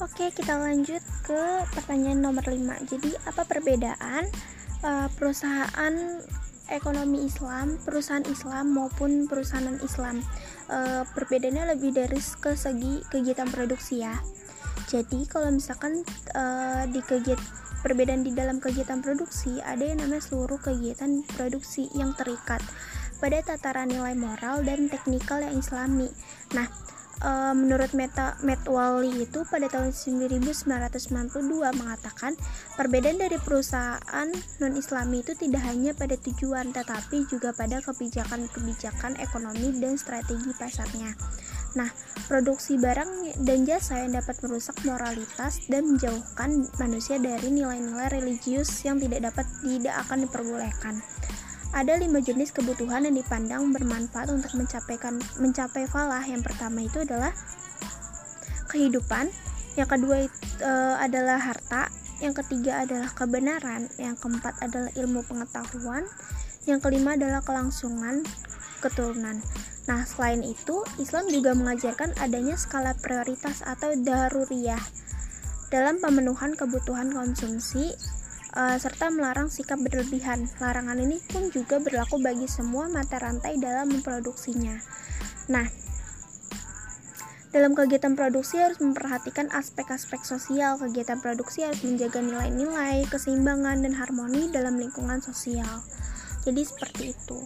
Oke, kita lanjut ke pertanyaan nomor 5. Jadi, apa perbedaan uh, perusahaan ekonomi Islam, perusahaan Islam maupun perusahaan Islam? Uh, perbedaannya lebih dari ke segi kegiatan produksi ya. Jadi, kalau misalkan uh, di kegiatan perbedaan di dalam kegiatan produksi ada yang namanya seluruh kegiatan produksi yang terikat pada tataran nilai moral dan teknikal yang islami. Nah, uh, menurut Meta Metwali itu pada tahun 1992 mengatakan perbedaan dari perusahaan non Islami itu tidak hanya pada tujuan tetapi juga pada kebijakan-kebijakan ekonomi dan strategi pasarnya. Nah, produksi barang dan jasa yang dapat merusak moralitas dan menjauhkan manusia dari nilai-nilai religius yang tidak dapat tidak akan diperbolehkan. Ada lima jenis kebutuhan yang dipandang bermanfaat untuk mencapaikan mencapai falah. Yang pertama itu adalah kehidupan, yang kedua itu, e, adalah harta, yang ketiga adalah kebenaran, yang keempat adalah ilmu pengetahuan, yang kelima adalah kelangsungan keturunan. Nah, selain itu, Islam juga mengajarkan adanya skala prioritas atau daruriyah. Dalam pemenuhan kebutuhan konsumsi uh, serta melarang sikap berlebihan. Larangan ini pun juga berlaku bagi semua mata rantai dalam memproduksinya. Nah, dalam kegiatan produksi harus memperhatikan aspek-aspek sosial. Kegiatan produksi harus menjaga nilai-nilai, keseimbangan, dan harmoni dalam lingkungan sosial. Jadi seperti itu.